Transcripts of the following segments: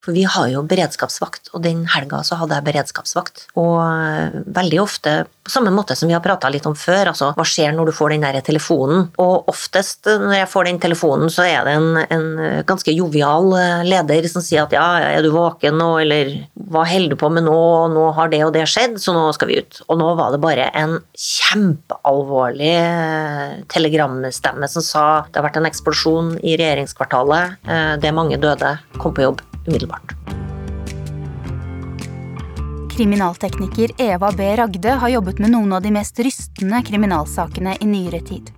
For vi har jo beredskapsvakt, og den helga så hadde jeg beredskapsvakt. Og eh, veldig ofte, på samme måte som vi har prata litt om før, altså hva skjer når du får den der telefonen? Og oftest når jeg får den telefonen, så er det en, en ganske jovial eh, leder som sier at ja, er du våken nå, eller hva holder du på med nå, nå har det og det skjedd, så nå skal vi ut. Og nå var det bare en kjempealvorlig eh, telegramstemme som sa det har vært en eksplosjon i regjeringskvartalet, det er mange døde, kom på jobb umiddelbart. Kriminaltekniker Eva B. Ragde har jobbet med noen av de mest rystende kriminalsakene i nyere tid.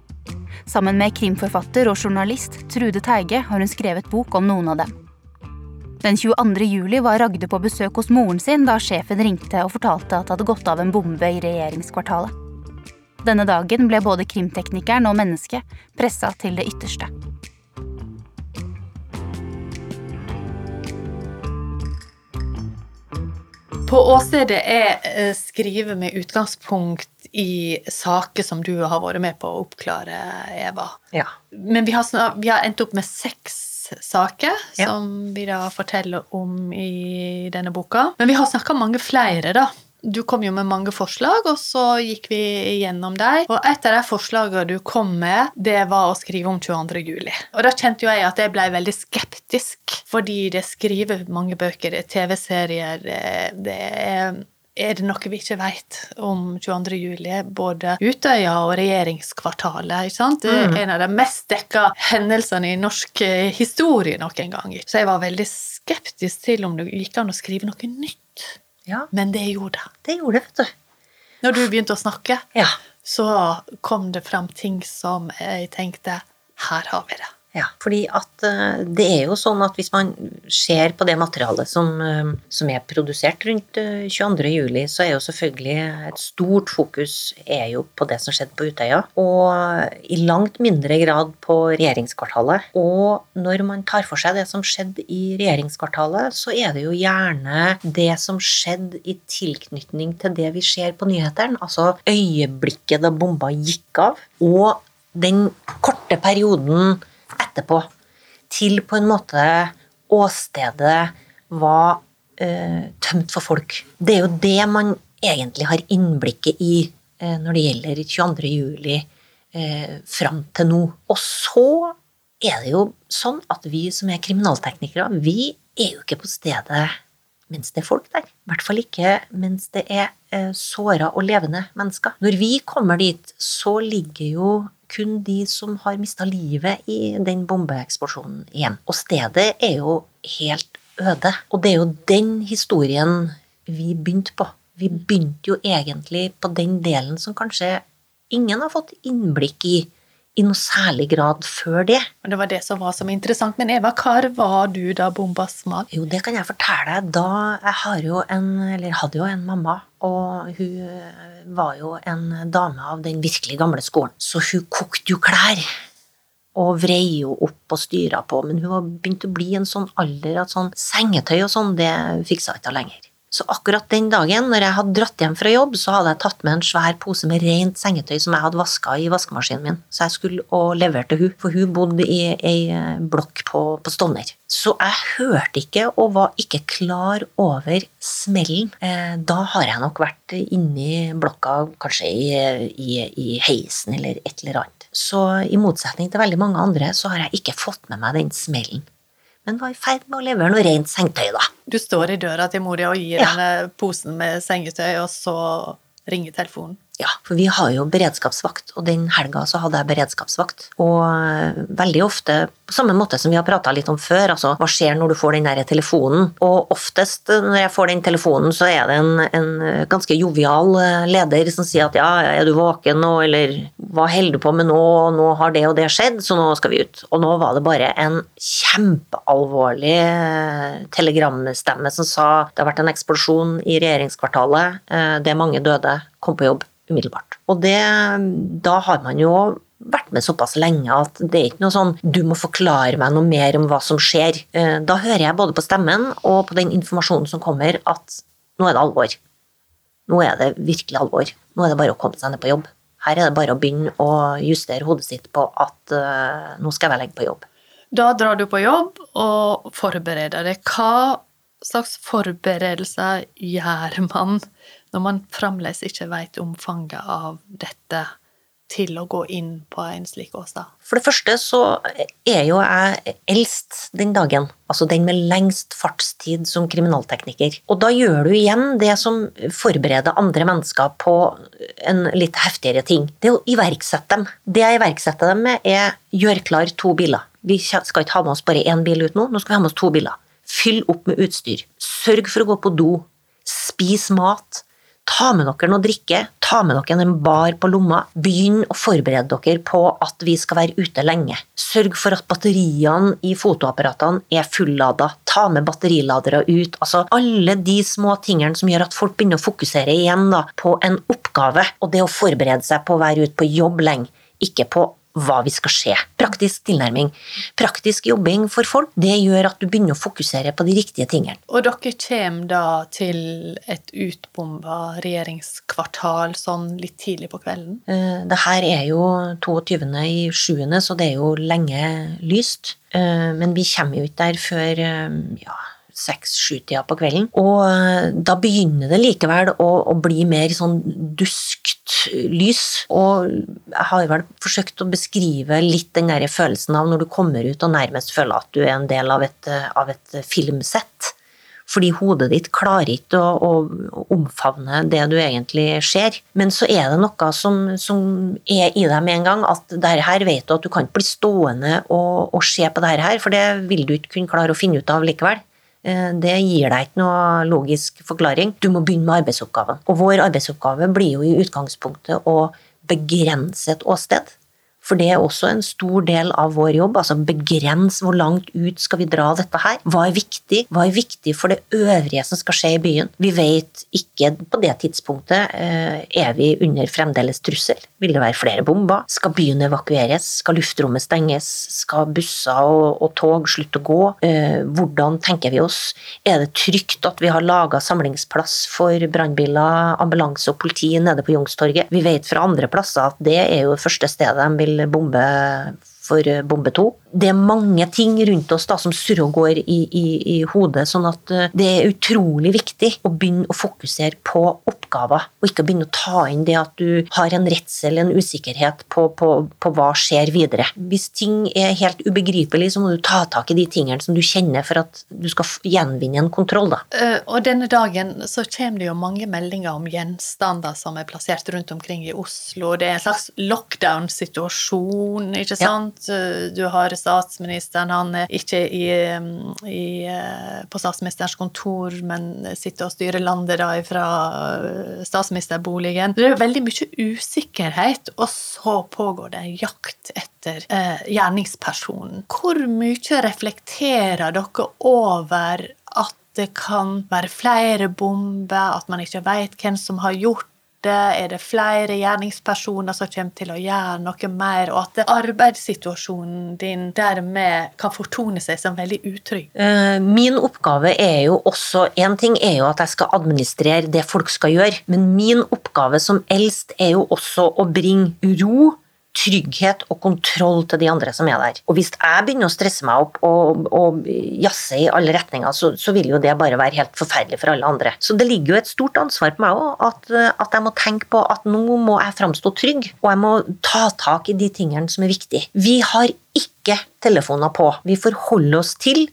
Sammen med krimforfatter og journalist Trude Teige har hun skrevet bok om noen av dem. Den 22. juli var Ragde på besøk hos moren sin da sjefen ringte og fortalte at det hadde gått av en bombe i regjeringskvartalet. Denne dagen ble både krimteknikeren og mennesket pressa til det ytterste. På åstedet er eh, skrive med utgangspunkt i saker som du har vært med på å oppklare, Eva. Ja. Men vi har, vi har endt opp med seks saker Ja. som vi da forteller om i denne boka. Men vi har snakka mange flere, da. Du kom jo med mange forslag, og så gikk vi gjennom dem. Og et av de forslagene du kom med, det var å skrive om 22. juli. Og da kjente jo jeg at jeg ble veldig skeptisk, fordi det skriver mange bøker, det er TV-serier, det- er er det noe vi ikke vet om 22. juli? Både Utøya og regjeringskvartalet. ikke sant? Det er en av de mest dekka hendelsene i norsk eh, historie noen gang. Så jeg var veldig skeptisk til om det gikk an å skrive noe nytt. Ja, Men det gjorde det. det gjorde det, vet du. Når du begynte å snakke, Ja. så kom det fram ting som jeg tenkte Her har vi det. Ja, fordi at eh, det er jo sånn at hvis man ser på det materialet som, eh, som er produsert rundt eh, 22. juli, så er jo selvfølgelig et stort fokus på det som skjedde på Utøya, og i langt mindre grad på regjeringskvartalet. Og når man tar for seg det som skjedde i regjeringskvartalet, så er det jo gjerne det som skjedde i tilknytning til det vi ser på nyhetene, altså øyeblikket da bomba gikk av, og den korte perioden etterpå, til på en måte åstedet var eh, tømt for folk. Det er jo det man egentlig har innblikket i eh, når det gjelder 22. juli eh, fram til nå. Og så er det jo sånn at vi som er kriminalteknikere, vi er jo ikke på stedet mens det er folk der. I hvert fall ikke mens det er eh, såra og levende mennesker. Når vi kommer dit, så ligger jo kun de som har mista livet i den bombeeksplosjonen igjen. Og stedet er jo helt øde. Og det er jo den historien vi begynte på. Vi begynte jo egentlig på den delen som kanskje ingen har fått innblikk i i noe særlig grad før det. Men det var det som var så interessant. Men Eva, hvor var du da bomba smalt? Jo, det kan jeg fortelle deg. Da jeg har jo en, eller hadde jo en mamma, og hun eh, var jo en dame av den virkelig gamle skolen. Så hun kokte jo klær. Og vrei jo opp og styra på, men hun var begynt å bli en sånn alder at sånn sengetøy og sånn, det fiksa ikke hun lenger. Så akkurat den dagen når jeg hadde dratt hjem fra jobb, så hadde jeg tatt med en svær pose med rent sengetøy som jeg hadde vaska i vaskemaskinen min. Så jeg skulle og leverte hun, for hun bodde i ei eh, blokk på, på Stovner. Så jeg hørte ikke og var ikke klar over smellen. Eh, da har jeg nok vært inni blokka, kanskje i, i, i heisen eller et eller annet. Så i motsetning til veldig mange andre, så har jeg ikke fått med meg den smellen. Men var i ferd med å levere noe rent sengetøy, da. Du står i døra til mor di og gir Ja. henne posen med sengetøy, og så ringer telefonen. Ja, for vi har jo beredskapsvakt, og den helga så hadde jeg beredskapsvakt. Og eh, veldig ofte, samme måte som vi har prata litt om før, altså hva skjer når du får den der telefonen? Og oftest når jeg får den telefonen, så er det en, en ganske jovial eh, leder som sier at ja, er du våken nå, eller hva holder du på med nå, nå har det og det skjedd, så nå skal vi ut. Og nå var det bare en kjempealvorlig eh, telegramstemme som sa det har vært en eksplosjon i regjeringskvartalet, eh, det er mange døde, kom på jobb umiddelbart. Og det, da har man jo vært med såpass lenge at det er ikke noe sånn du må forklare meg noe mer om hva som skjer. Eh, Da hører jeg både på stemmen og på den informasjonen som kommer at nå er det alvor. Nå er det virkelig alvor. Nå er det bare å komme seg ned på jobb. Her er det bare å begynne å justere hodet sitt på at eh, nå skal jeg legge på jobb. Da drar du på jobb og forbereder deg. Hva slags forberedelser gjør man når man fremdeles ikke vet omfanget av dette til å gå inn på en slik åstad? For det første så er jo jeg eldst den dagen, altså den med lengst fartstid som kriminaltekniker. Og da gjør du igjen det som forbereder andre mennesker på en litt heftigere ting. Det å iverksette dem. Det jeg iverksetter dem med, er gjør klar to biler. Vi skal ikke ha med oss bare én bil ut nå, nå skal vi ha med oss to biler. Fyll opp med utstyr. Sørg for å gå på do. Spis mat. Ta med dere noe drikke, ta med dere en bar på lomma. Begynn å forberede dere på at vi skal være ute lenge. Sørg for at batteriene i fotoapparatene er fullada. Ta med batteriladere ut. Altså alle de små tingene som gjør at folk begynner å fokusere igjen da, på en oppgave, og det å forberede seg på å være ute på jobb lenge, ikke på hva vi skal se. Praktisk tilnærming. Praktisk jobbing for folk, det gjør at du begynner å fokusere på de riktige tingene. Og dere kommer da til et utbomba regjeringskvartal sånn litt tidlig på kvelden? Eh, det her er jo 22. i 7., så det er jo lenge lyst. Eh, men vi kommer jo ikke der før eh, ja, seks-sju-tida på kvelden. Og da begynner det likevel å, å, bli mer sånn duskt lys. Og jeg har vel forsøkt å beskrive litt den der følelsen av når du kommer ut og nærmest føler at du er en del av et, av et filmsett. Fordi hodet ditt klarer ikke å, å, omfavne det du egentlig ser. Men så er det noe som, som er i deg med en gang, at det her vet du at du kan ikke bli stående og, og se på det her, for det vil du ikke kunne klare å finne ut av likevel. Eh, det gir deg ikke noe logisk forklaring. Du må begynne med arbeidsoppgaven. Og vår arbeidsoppgave blir jo i utgangspunktet å begrense et åsted. For det er også en stor del av vår jobb. altså Begrens hvor langt ut skal vi dra dette her. Hva er viktig? Hva er viktig for det øvrige som skal skje i byen? Vi vet ikke på det tidspunktet eh, er vi under fremdeles trussel. Vil det være flere bomber? Skal byen evakueres? Skal luftrommet stenges? Skal busser og, og tog slutte å gå? Eh, hvordan tenker vi oss? Er det trygt at vi har laga samlingsplass for brannbiler, ambulanse og politi nede på Youngstorget? Vi vet fra andre plasser at det er jo det første stedet de vil bombe for bombe to det er mange ting rundt oss da, som surrer og går i, i, i, hodet, sånn at eh, det er utrolig viktig å begynne å fokusere på oppgaver, og ikke begynne å ta inn det at du har en redsel, en usikkerhet på, på, på hva skjer videre. Hvis ting er helt ubegripelig, så må du ta tak i de tingene som du kjenner for at du skal gjenvinne en kontroll. Da. Uh, og denne dagen så kommer det jo mange meldinger om gjenstander som er plassert rundt omkring i Oslo. Det er en slags lockdown-situasjon, ikke sant? Ja. Du har statsministeren. Han er ikke i, i, eh, på statsministerens kontor, men sitter og styrer landet da fra eh, statsministerboligen. Det er veldig mye usikkerhet, og så pågår det en jakt etter eh, gjerningspersonen. Hvor mye reflekterer dere over at det kan være flere bomber, at man ikke vet hvem som har gjort er det flere gjerningspersoner som kommer til å gjøre noe mer, og at arbeidssituasjonen din dermed kan fortone seg som veldig utrygg? Eh, min oppgave er jo også Én ting er jo at jeg skal administrere det folk skal gjøre, men min oppgave som eldst er jo også å bringe ro trygghet og kontroll til de andre som er der. Og hvis jeg begynner å stresse meg opp og, og jazze i alle retninger, så, så, vil jo det bare være helt forferdelig for alle andre. Så det ligger jo et stort ansvar på meg òg, at, at, jeg må tenke på at nå må jeg framstå trygg, og jeg må ta tak i de tingene som er viktige. Vi har ikke telefoner på. Vi forholder oss til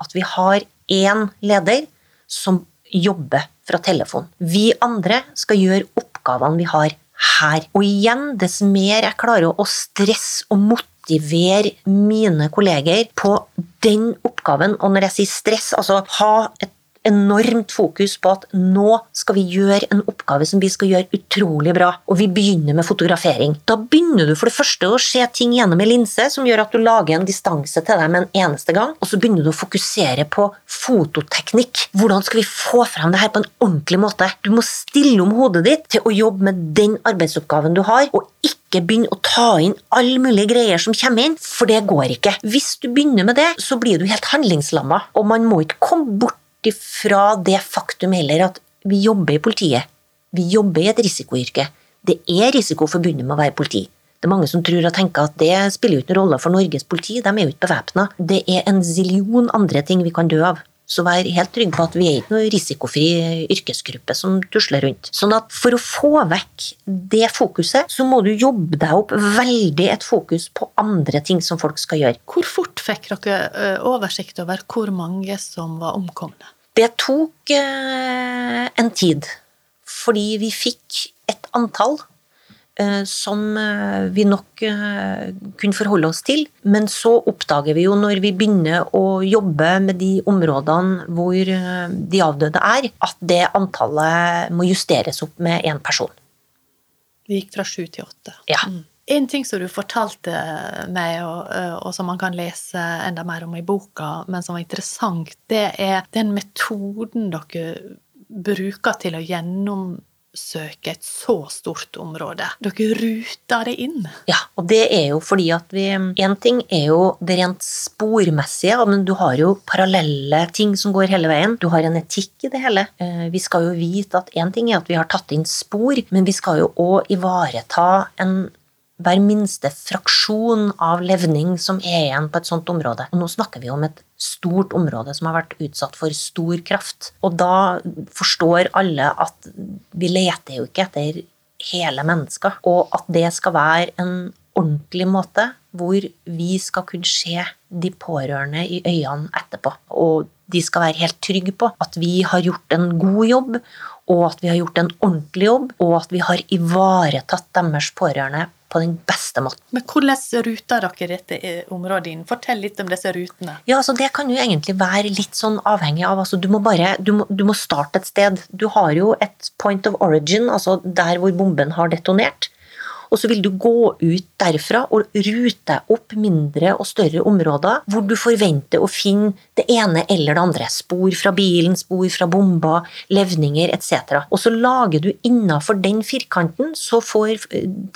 at vi har én leder som jobber fra telefon. Vi andre skal gjøre oppgavene vi har her. Og igjen, dess mer jeg klarer å stresse og motivere mine kolleger på den oppgaven, og når jeg sier stress, altså ha et enormt fokus på at nå skal vi gjøre en oppgave som vi skal gjøre utrolig bra, og vi begynner med fotografering. Da begynner du for det første å se ting gjennom en linse som gjør at du lager en distanse til deg med en eneste gang, og så begynner du å fokusere på fototeknikk. Hvordan skal vi få frem det her på en ordentlig måte? Du må stille om hodet ditt til å jobbe med den arbeidsoppgaven du har, og ikke begynne å ta inn alle mulige greier som kommer inn, for det går ikke. Hvis du begynner med det, så blir du helt handlingslamma, og man må ikke komme bort ifra det faktum heller at vi jobber i politiet. Vi jobber i et risikoyrke. Det er risiko forbundet med å være politi. Det er mange som tror og tenker at det spiller jo noen rolle for Norges politi, de er jo ikke bevæpna. Det er en zillion andre ting vi kan dø av. Så vær helt trygg på at vi er ikke noen risikofri yrkesgruppe som tusler rundt. Sånn at for å få vekk det fokuset, så må du jobbe deg opp veldig et fokus på andre ting som folk skal gjøre. Hvor fort fikk dere eh, oversikt over hvor mange som var omkomne? Det tok eh, en tid, fordi vi fikk et antall som eh, vi nok eh, kunne forholde oss til. Men så oppdager vi jo når vi begynner å jobbe med de områdene hvor de avdøde er, at det antallet må justeres opp med én person. Vi gikk fra sju til åtte. Ja. Mm. En ting som du fortalte meg, og, og, som man kan lese enda mer om i boka, men som var interessant, det er den metoden dere bruker til å gjennom søke et så stort område. Dere ruter det inn. Ja, og det er jo fordi at vi Én ting er jo det rent spormessige, men du har jo parallelle ting som går hele veien. Du har en etikk i det hele. Eh, vi skal jo vite at én ting er at vi har tatt inn spor, men vi skal jo òg ivareta en hver minste fraksjon av levning som er igjen på et sånt område. Og nå snakker vi om et stort område som har vært utsatt for stor kraft. Og da forstår alle at vi leter jo ikke etter hele mennesker, og at det skal være en ordentlig måte hvor vi skal kunne se de pårørende i øynene etterpå. Og de skal være helt trygge på at vi har gjort en god jobb, og at vi har gjort en ordentlig jobb, og at vi har ivaretatt deres pårørende på den beste måten. Men hvordan ruter dere dette området inn? Fortell litt om disse rutene. Ja, altså Det kan jo egentlig være litt sånn avhengig av altså Du må bare, du må, du må starte et sted. Du har jo et point of origin, altså der hvor bomben har detonert. Og så vil du gå ut derfra og rute opp mindre og større områder hvor du forventer å finne det ene eller det andre. Spor fra bilen, spor fra bomba, levninger etc. Og så lager du innafor den firkanten, så får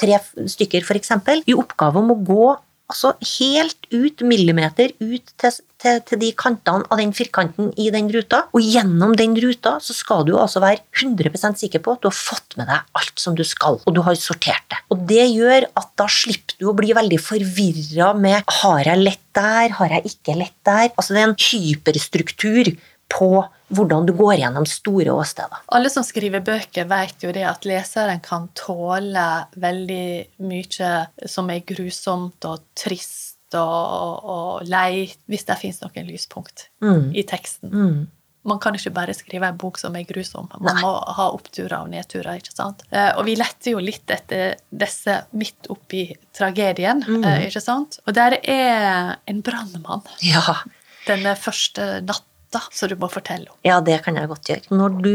tre stykker f.eks. i oppgave om å gå altså helt ut millimeter ut til, til, til, de kantene av den firkanten i den ruta. Og gjennom den ruta så skal du altså være 100 sikker på at du har fått med deg alt som du skal, og du har sortert det. Og det gjør at da slipper du å bli veldig forvirra med har jeg lett der, har jeg ikke lett der? Altså det er en hyperstruktur på hvordan du går gjennom store åsteder. Alle som skriver bøker, vet jo det at leseren kan tåle veldig mye som er grusomt og trist og, og lei, hvis det fins noen lyspunkt mm. i teksten. Mm. Man kan ikke bare skrive en bok som er grusom. Man Nei. må ha oppturer og nedturer. ikke sant? Eh, og vi letter jo litt etter disse midt oppi tragedien, mm. Eh, ikke sant? Og der er en brannmann. Ja. Denne første natten da, så du må fortelle om? Ja, det kan jeg godt gjøre. Når du,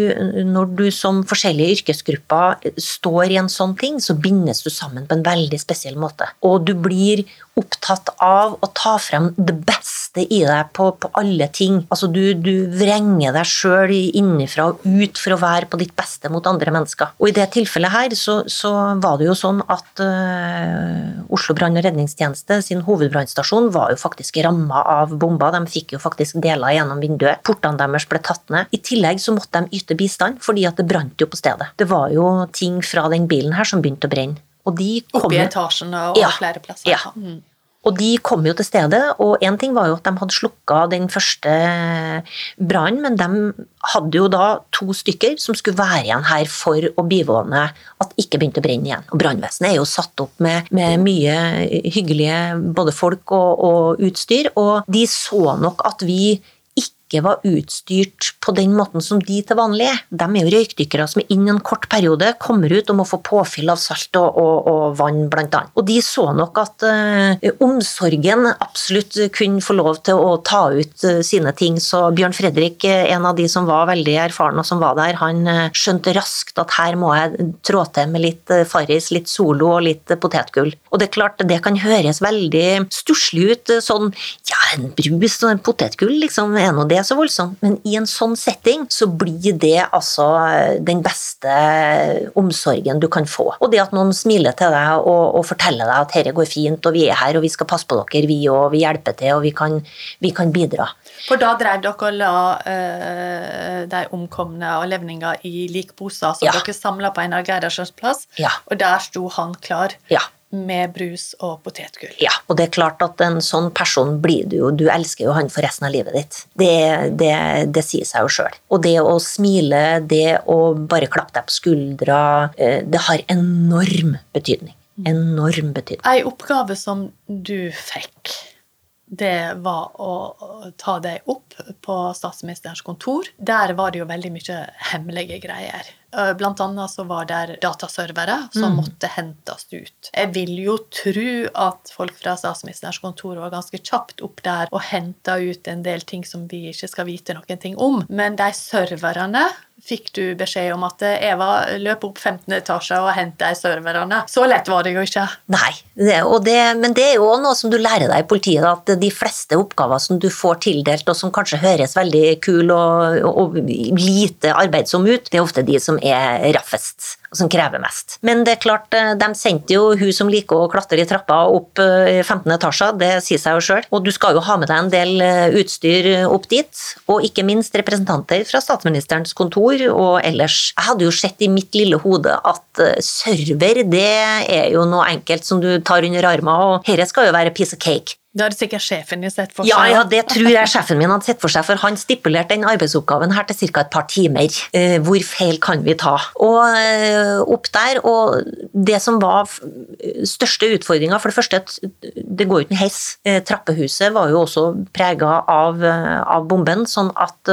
når du, som forskjellige yrkesgrupper står i en sånn ting, så bindes du sammen på en veldig spesiell måte. Og du blir opptatt av å ta frem det beste i deg på, på alle ting. Altså du, du vrenger deg sjøl innenfra og ut for å være på ditt beste mot andre mennesker. Og i det tilfellet her så, så var det jo sånn at uh, Oslo brann- og redningstjeneste sin hovedbrannstasjon var jo faktisk ramma av bomber. De fikk jo faktisk deler gjennom vinduet. Portene deres ble tatt ned. I tillegg så måtte de yte bistand fordi at det brant jo på stedet. Det var jo ting fra den bilen her som begynte å brenne. Og de kom, Oppe i etasjene og ja, flere plasser. Ja. Mm. Og de kom jo til stedet, og én ting var jo at de hadde slukka den første brannen, men de hadde jo da to stykker som skulle være igjen her for å bivåne at det ikke begynte å brenne igjen. Og Brannvesenet er jo satt opp med, med mye hyggelige både folk og, og utstyr, og de så nok at vi ikke var utstyrt på den måten som de til vanlig er. De er jo røykdykkere som innen en kort periode kommer ut og må få påfyll av salt og, og, og vann, annet. Og de så nok at uh, omsorgen absolutt kunne få lov til å ta ut uh, sine ting, så Bjørn Fredrik, eh, en av de som var veldig erfaren og som var der, han uh, skjønte raskt at her må jeg trå til med litt Farris, litt Solo og litt potetgull. Og det er klart, det kan høres veldig stusslig ut, sånn ja, en brus og en potetgull, liksom, er nå det så voldsomt, men i en sånn setting så blir det altså den beste omsorgen du kan få. Og det at noen smiler til deg og, og forteller deg at dette går fint, og vi er her, og vi skal passe på dere, vi og vi hjelper til, og vi kan, vi kan bidra. For da drev dere og la øh, de omkomne og levninger i likposer som ja. dere samla på Einar Gerhardsens plass, ja. og der sto han klar. Ja med brus og potetgull. Ja, og det er klart at en sånn person blir du jo Du elsker jo han for resten av livet ditt. Det, det, det sier seg jo sjøl. Og det å smile, det å bare klappe deg på skuldra, eh, det har enorm betydning. Enorm betydning. Ei oppgave som du fikk, det var å ta deg opp på statsministerens kontor. Der var det jo veldig mye hemmelige greier. Eh, blant annet så var det dataservere som mm. måtte hentes ut. Jeg vil jo tro at folk fra statsministerens kontor var ganske kjapt opp der og henta ut en del ting som vi ikke skal vite noen ting om. Men de serverne fikk du beskjed om at Eva løp opp 15. etasje og hent deg serverne. Så lett var det jo ikke. Nei, det, det, men det er jo noe som du lærer deg i politiet, at de fleste oppgaver som du får tildelt, og som kanskje høres veldig kul og, og lite arbeidsom ut, det er ofte de som er raffest og som krever mest. Men det er klart, eh, de sendte jo hun som liker å klatre i trappa opp eh, i 15 etasjer, det sier seg jo sjøl. Og du skal jo ha med deg en del eh, utstyr opp dit, og ikke minst representanter fra statsministerens kontor og ellers. Jeg hadde jo sett i mitt lille hode at server, det er jo noe enkelt som du tar under armen, og dette skal jo være piece of cake. Det hadde sikkert sjefen din sett for seg. Ja, ja, det tror jeg sjefen min hadde sett for seg, for han stipulerte den arbeidsoppgaven her til ca. et par timer. Eh, hvor feil kan vi ta? Og eh, opp der, og det som var største utfordringa, for det første, det går jo ikke en heis. Eh, trappehuset var jo også prega av, av, bomben, sånn at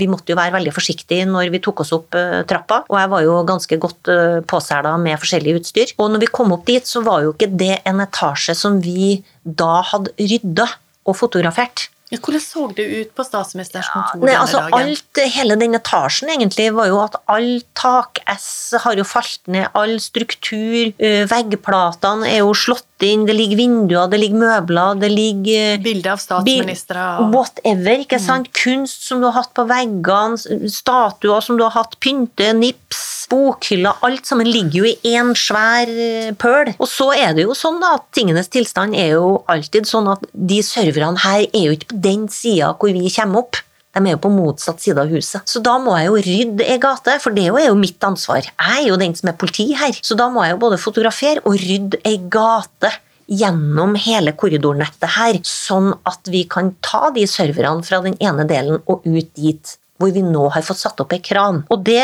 vi måtte jo være veldig forsiktige når vi tok oss opp trappa. Og jeg var jo ganske godt påsela med forskjellig utstyr. Og når vi kom opp dit, så var jo ikke det en etasje som vi da hadde rydda og fotografert. Ja, hvordan så det ut på statsministerens kontor ja, nei, altså? Alt, hele den etasjen egentlig var jo at all tak S har jo falt ned, all struktur, eh, veggplatene er jo slått inn, det ligger vinduer, det ligger møbler, det ligger eh, Bilder av statsministre og Whatever, ikke mm. sant. Mm. Kunst som du har hatt på veggene, statuer som du har hatt, pynte, nips, bokhyller, alt sammen ligger jo i én svær eh, pøl. Og så er det jo sånn da, at tingenes tilstand er jo alltid sånn at de serverne her er jo ikke på den sida hvor vi kommer opp. De er jo på motsatt side av huset. Så da må jeg jo rydde ei gate, for det er jo mitt ansvar. Jeg er jo den som er politi her. Så da må jeg jo både fotografere og rydde ei gate gjennom hele korridornettet her, sånn at vi kan ta de serverne fra den ene delen og ut dit hvor vi nå har fått satt opp ei kran. Og det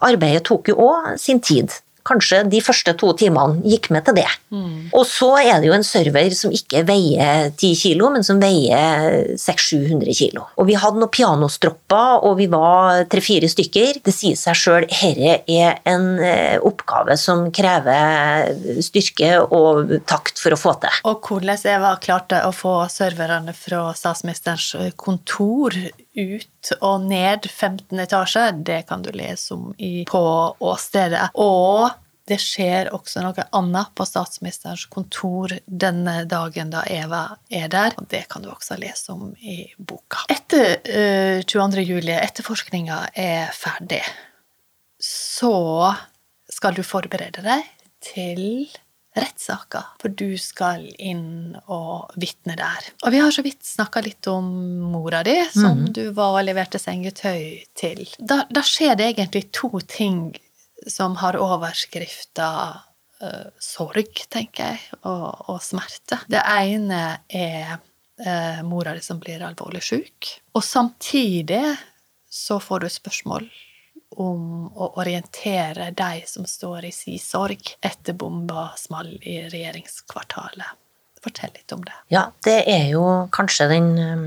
arbeidet tok jo òg sin tid kanskje de første to timene gikk med til det. Mm. Og så er det jo en server som ikke veier 10 kilo, men som veier 600-700 kilo. Og vi hadde noen pianostropper, og vi var tre-fire stykker. Det sier seg sjøl, dette er en eh, oppgave som krever styrke og takt for å få til. Og hvordan Eva klarte å få serverne fra statsministerens kontor ut og ned 15 etasje, det kan du lese om i, på åstedet. Og det skjer også noe annet på statsministerens kontor denne dagen da Eva er der, og det kan du også lese om i boka. Etter uh, 22. juli, etterforskninga er ferdig, så skal du forberede deg til rettssaker, for du skal inn og vitne der. Og vi har så vidt snakka litt om mora di, som mm. du var og leverte sengetøy til. Da, da, skjer det egentlig to ting som har overskrifta uh, sorg, tenker jeg, og, og, smerte. Det ene er uh, mora di som blir alvorlig sjuk, og samtidig så får du spørsmål om å orientere de som står i si sorg etter bomba small i regjeringskvartalet. Fortell litt om det. Ja, det er jo kanskje den um,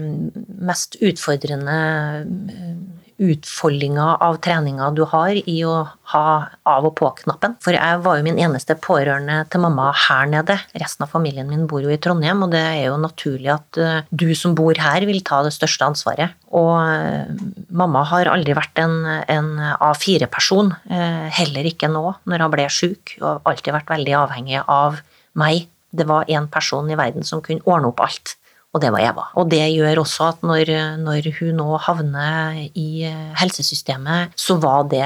mest utfordrende um, utfoldinga av treninga du har i å ha av og på-knappen. For jeg var jo min eneste pårørende til mamma her nede. Resten av familien min bor jo i Trondheim, og det er jo naturlig at uh, du som bor her, vil ta det største ansvaret. Og uh, mamma har aldri vært en, en A4-person, uh, heller ikke nå når hun ble sjuk, og alltid vært veldig avhengig av meg. Det var én person i verden som kunne ordne opp alt. Og det var Eva. Og det gjør også at når, når, hun nå havner i helsesystemet, så var det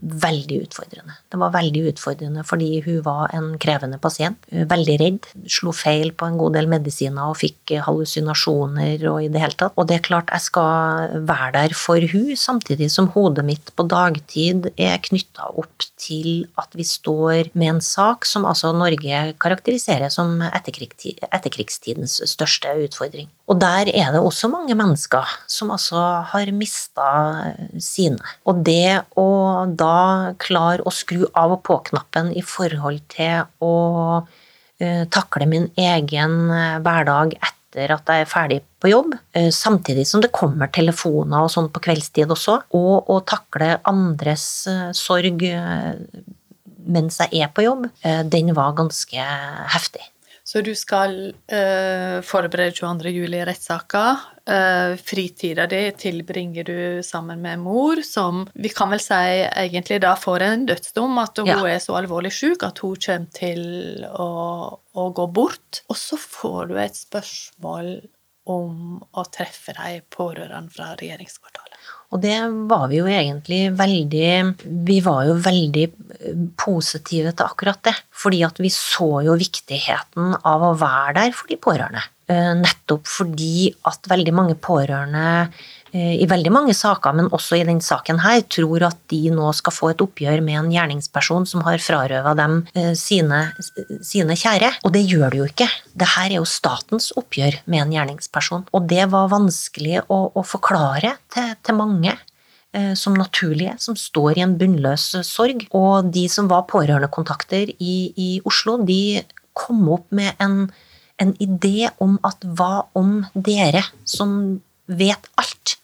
veldig utfordrende. Det var veldig utfordrende fordi hun var en krevende pasient. Veldig redd. Slo feil på en god del medisiner og fikk hallusinasjoner og i det hele tatt. Og det er klart jeg skal være der for hun, samtidig som hodet mitt på dagtid er knytta opp til at vi står med en sak som altså Norge karakteriserer som etterkrigstidens største utfordring utfordring. Og der er det også mange mennesker som altså har mista sine. Og det å da klare å skru av og på-knappen i forhold til å uh, takle min egen eh, hverdag etter at jeg er ferdig på jobb, uh, samtidig som det kommer telefoner og sånn på kveldstid også, og å takle andres uh, sorg mens jeg er på jobb, den var ganske heftig. Så du skal uh, forberede 22. juli-rettssaka. Uh, eh, fritida di tilbringer du sammen med mor, som vi kan vel si egentlig da får en dødsdom, at hun ja. er så alvorlig syk at hun kommer til å, å, gå bort. Og så får du et spørsmål om å treffe de pårørende fra regjeringskvartalet. Og det var vi jo egentlig veldig Vi var jo veldig eh, positive til akkurat det. Fordi at vi så jo viktigheten av å være der for de pårørende. Eh, nettopp fordi at veldig mange pårørende Eh, i veldig mange saker, men også i denne saken her, tror at de nå skal få et oppgjør med en gjerningsperson som har frarøva dem eh, sine, sine, kjære. Og det gjør det jo ikke. Dette er jo statens oppgjør med en gjerningsperson. Og det var vanskelig å, å forklare til, til mange som naturlige, som står i en bunnløs sorg. Og de som var pårørendekontakter i, i Oslo, de kom opp med en, en idé om at hva om dere som vet alt,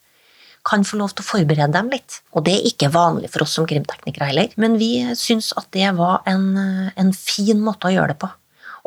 kan få lov til å forberede dem litt. Og det er ikke vanlig for oss som krimteknikere heller, men vi syns at det var en, en fin måte å gjøre det på.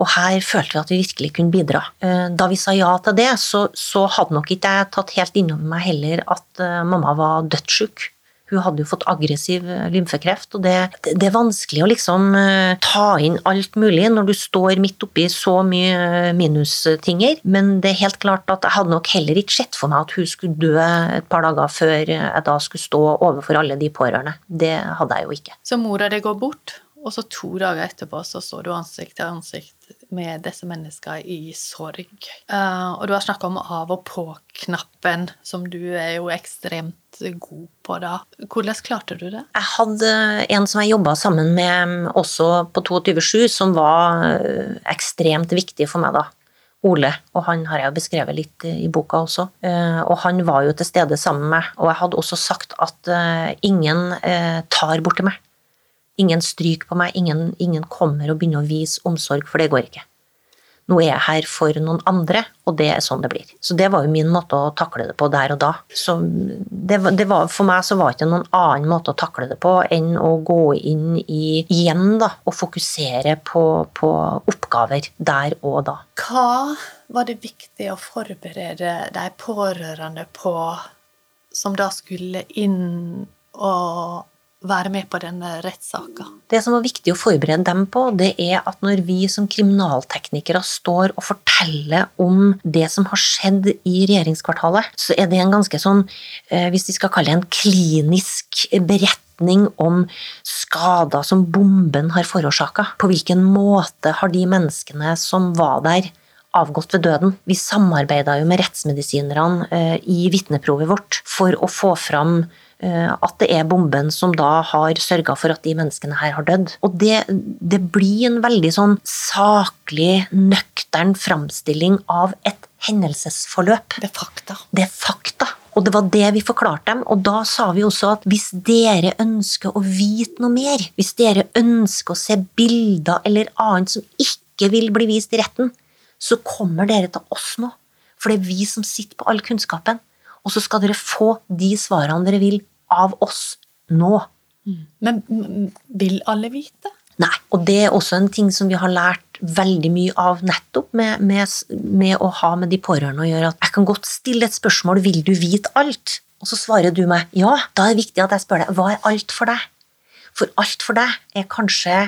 Og her følte vi at vi virkelig kunne bidra. Eh, da vi sa ja til det, så, så hadde nok ikke jeg tatt helt innover meg heller at eh, mamma var dødssyk. Hun hadde jo fått aggressiv eh, lymfekreft, og det, det, er vanskelig å liksom uh, ta inn alt mulig når du står midt oppi så mye uh, minustinger. Men det er helt klart at jeg hadde nok heller ikke sett for meg at hun skulle dø et par dager før jeg da skulle stå overfor alle de pårørende. Det hadde jeg jo ikke. Så mora di går bort? Og så to dager etterpå så står du ansikt til ansikt med disse menneskene i sorg. Uh, og du har snakka om av og på-knappen, som du er jo ekstremt god på da. Hvordan klarte du det? Jeg hadde en som jeg jobba sammen med også på 22.7, som var eh, ekstremt viktig for meg da. Ole, og han har jeg jo beskrevet litt i boka også. Eh, og han var jo til stede sammen med meg, og jeg hadde også sagt at ingen tar borti meg. Ingen stryker på meg, ingen, ingen kommer og begynner å vise omsorg, for det går ikke. Nå er jeg her for noen andre, og det er sånn det blir. Så det var jo min måte å takle det på der og da. Så det, det var, for meg så var det ikke noen annen måte å takle det på enn å gå inn i igjen da, og fokusere på, på oppgaver der og da. Hva var det viktig å forberede de pårørende på, som da skulle inn og være med på denne rettssaka. Det som var viktig å forberede dem på, det er at når vi som kriminalteknikere står og forteller om det som har skjedd i regjeringskvartalet, så er det en ganske sånn, eh, hvis vi skal kalle det en klinisk beretning om skader som bomben har forårsaka. På hvilken måte har de menneskene som var der, avgått ved døden. Vi samarbeida jo med rettsmedisinerne eh, i vitneprovet vårt for å få fram at det er bomben som da har sørga for at de menneskene her har dødd. Og det, det blir en veldig sånn saklig, nøktern framstilling av et hendelsesforløp. Det er fakta. Det er fakta. Og det var det vi forklarte dem, og da sa vi også at hvis dere ønsker å vite noe mer, hvis dere ønsker å se bilder eller annet som ikke vil bli vist i retten, så kommer dere til oss nå. For det er vi som sitter på all kunnskapen. Og så skal dere få de svarene dere vil av oss nå. Mm. Men vil alle vite? Nei, og det er også en ting som vi har lært veldig mye av nettopp med, med, med, å ha med de pårørende å gjøre. At jeg kan godt stille et spørsmål vil du vite alt? Og så svarer du meg ja. Da er det viktig at jeg spør deg hva er alt for deg? For alt for deg er kanskje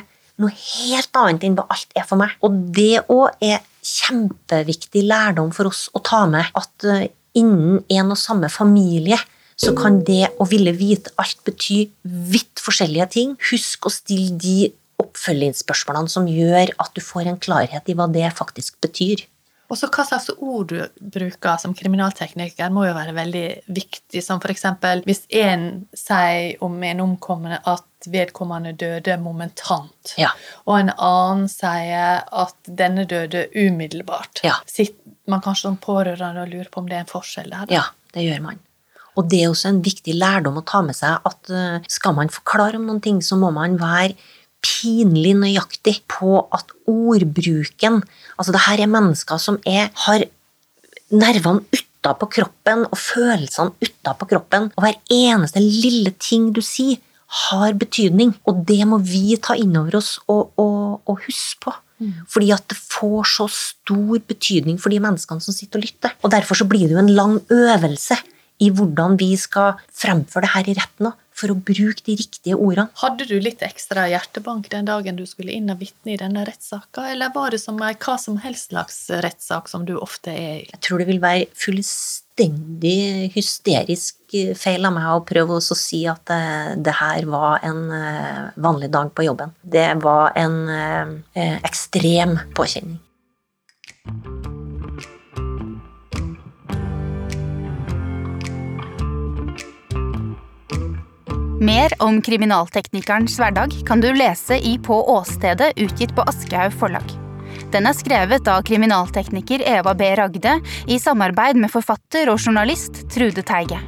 noe helt annet enn hva alt er for meg. Og det òg er kjempeviktig lærdom for oss å ta med. At eh, innen en og samme familie så kan det å ville vite alt bety vidt forskjellige ting. Husk å stille de oppfølgingsspørsmålene som gjør at du får en klarhet i hva det faktisk betyr. Og så Hva slags ord du bruker som kriminaltekniker, må jo være veldig viktig. Som f.eks. hvis en sier om en omkommende at vedkommende døde momentant, Ja. og en annen sier at denne døde umiddelbart. Ja. Sitter man kanskje som pårørende og lurer på om det er en forskjell der? da? Ja, det gjør man. Og det er også en viktig lærdom å ta med seg at eh, skal man forklare om noen ting, så må man være pinlig nøyaktig på at ordbruken Altså, det her er mennesker som er, har nervene utapå kroppen og følelsene utapå kroppen, og hver eneste lille ting du sier, har betydning. Og det må vi ta inn over oss og, og, og huske på. Fordi at det får så stor betydning for de menneskene som sitter og lytter. Og derfor så blir det jo en lang øvelse i hvordan vi skal fremføre det her i retten for å bruke de riktige ordene. Hadde du litt ekstra hjertebank den dagen du skulle inn og vitne i denne rettssaka, eller var det som ei hva som helst slags rettssak som du ofte er i? Jeg tror det vil være fullstendig hysterisk feil av meg å prøve å si at det, det her var en eh, vanlig dag på jobben. Det var en eh, ekstrem påkjenning. Mer om kriminalteknikerens hverdag kan du lese i På åstedet, utgitt på Aschehoug forlag. Den er skrevet av kriminaltekniker Eva B. Ragde i samarbeid med forfatter og journalist Trude Teige.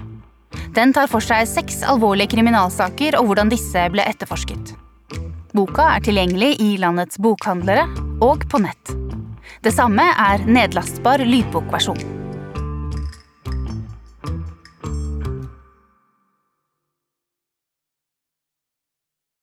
Den tar for seg seks alvorlige kriminalsaker og hvordan disse ble etterforsket. Boka er tilgjengelig i landets bokhandlere og på nett. Det samme er nedlastbar lydbokversjon.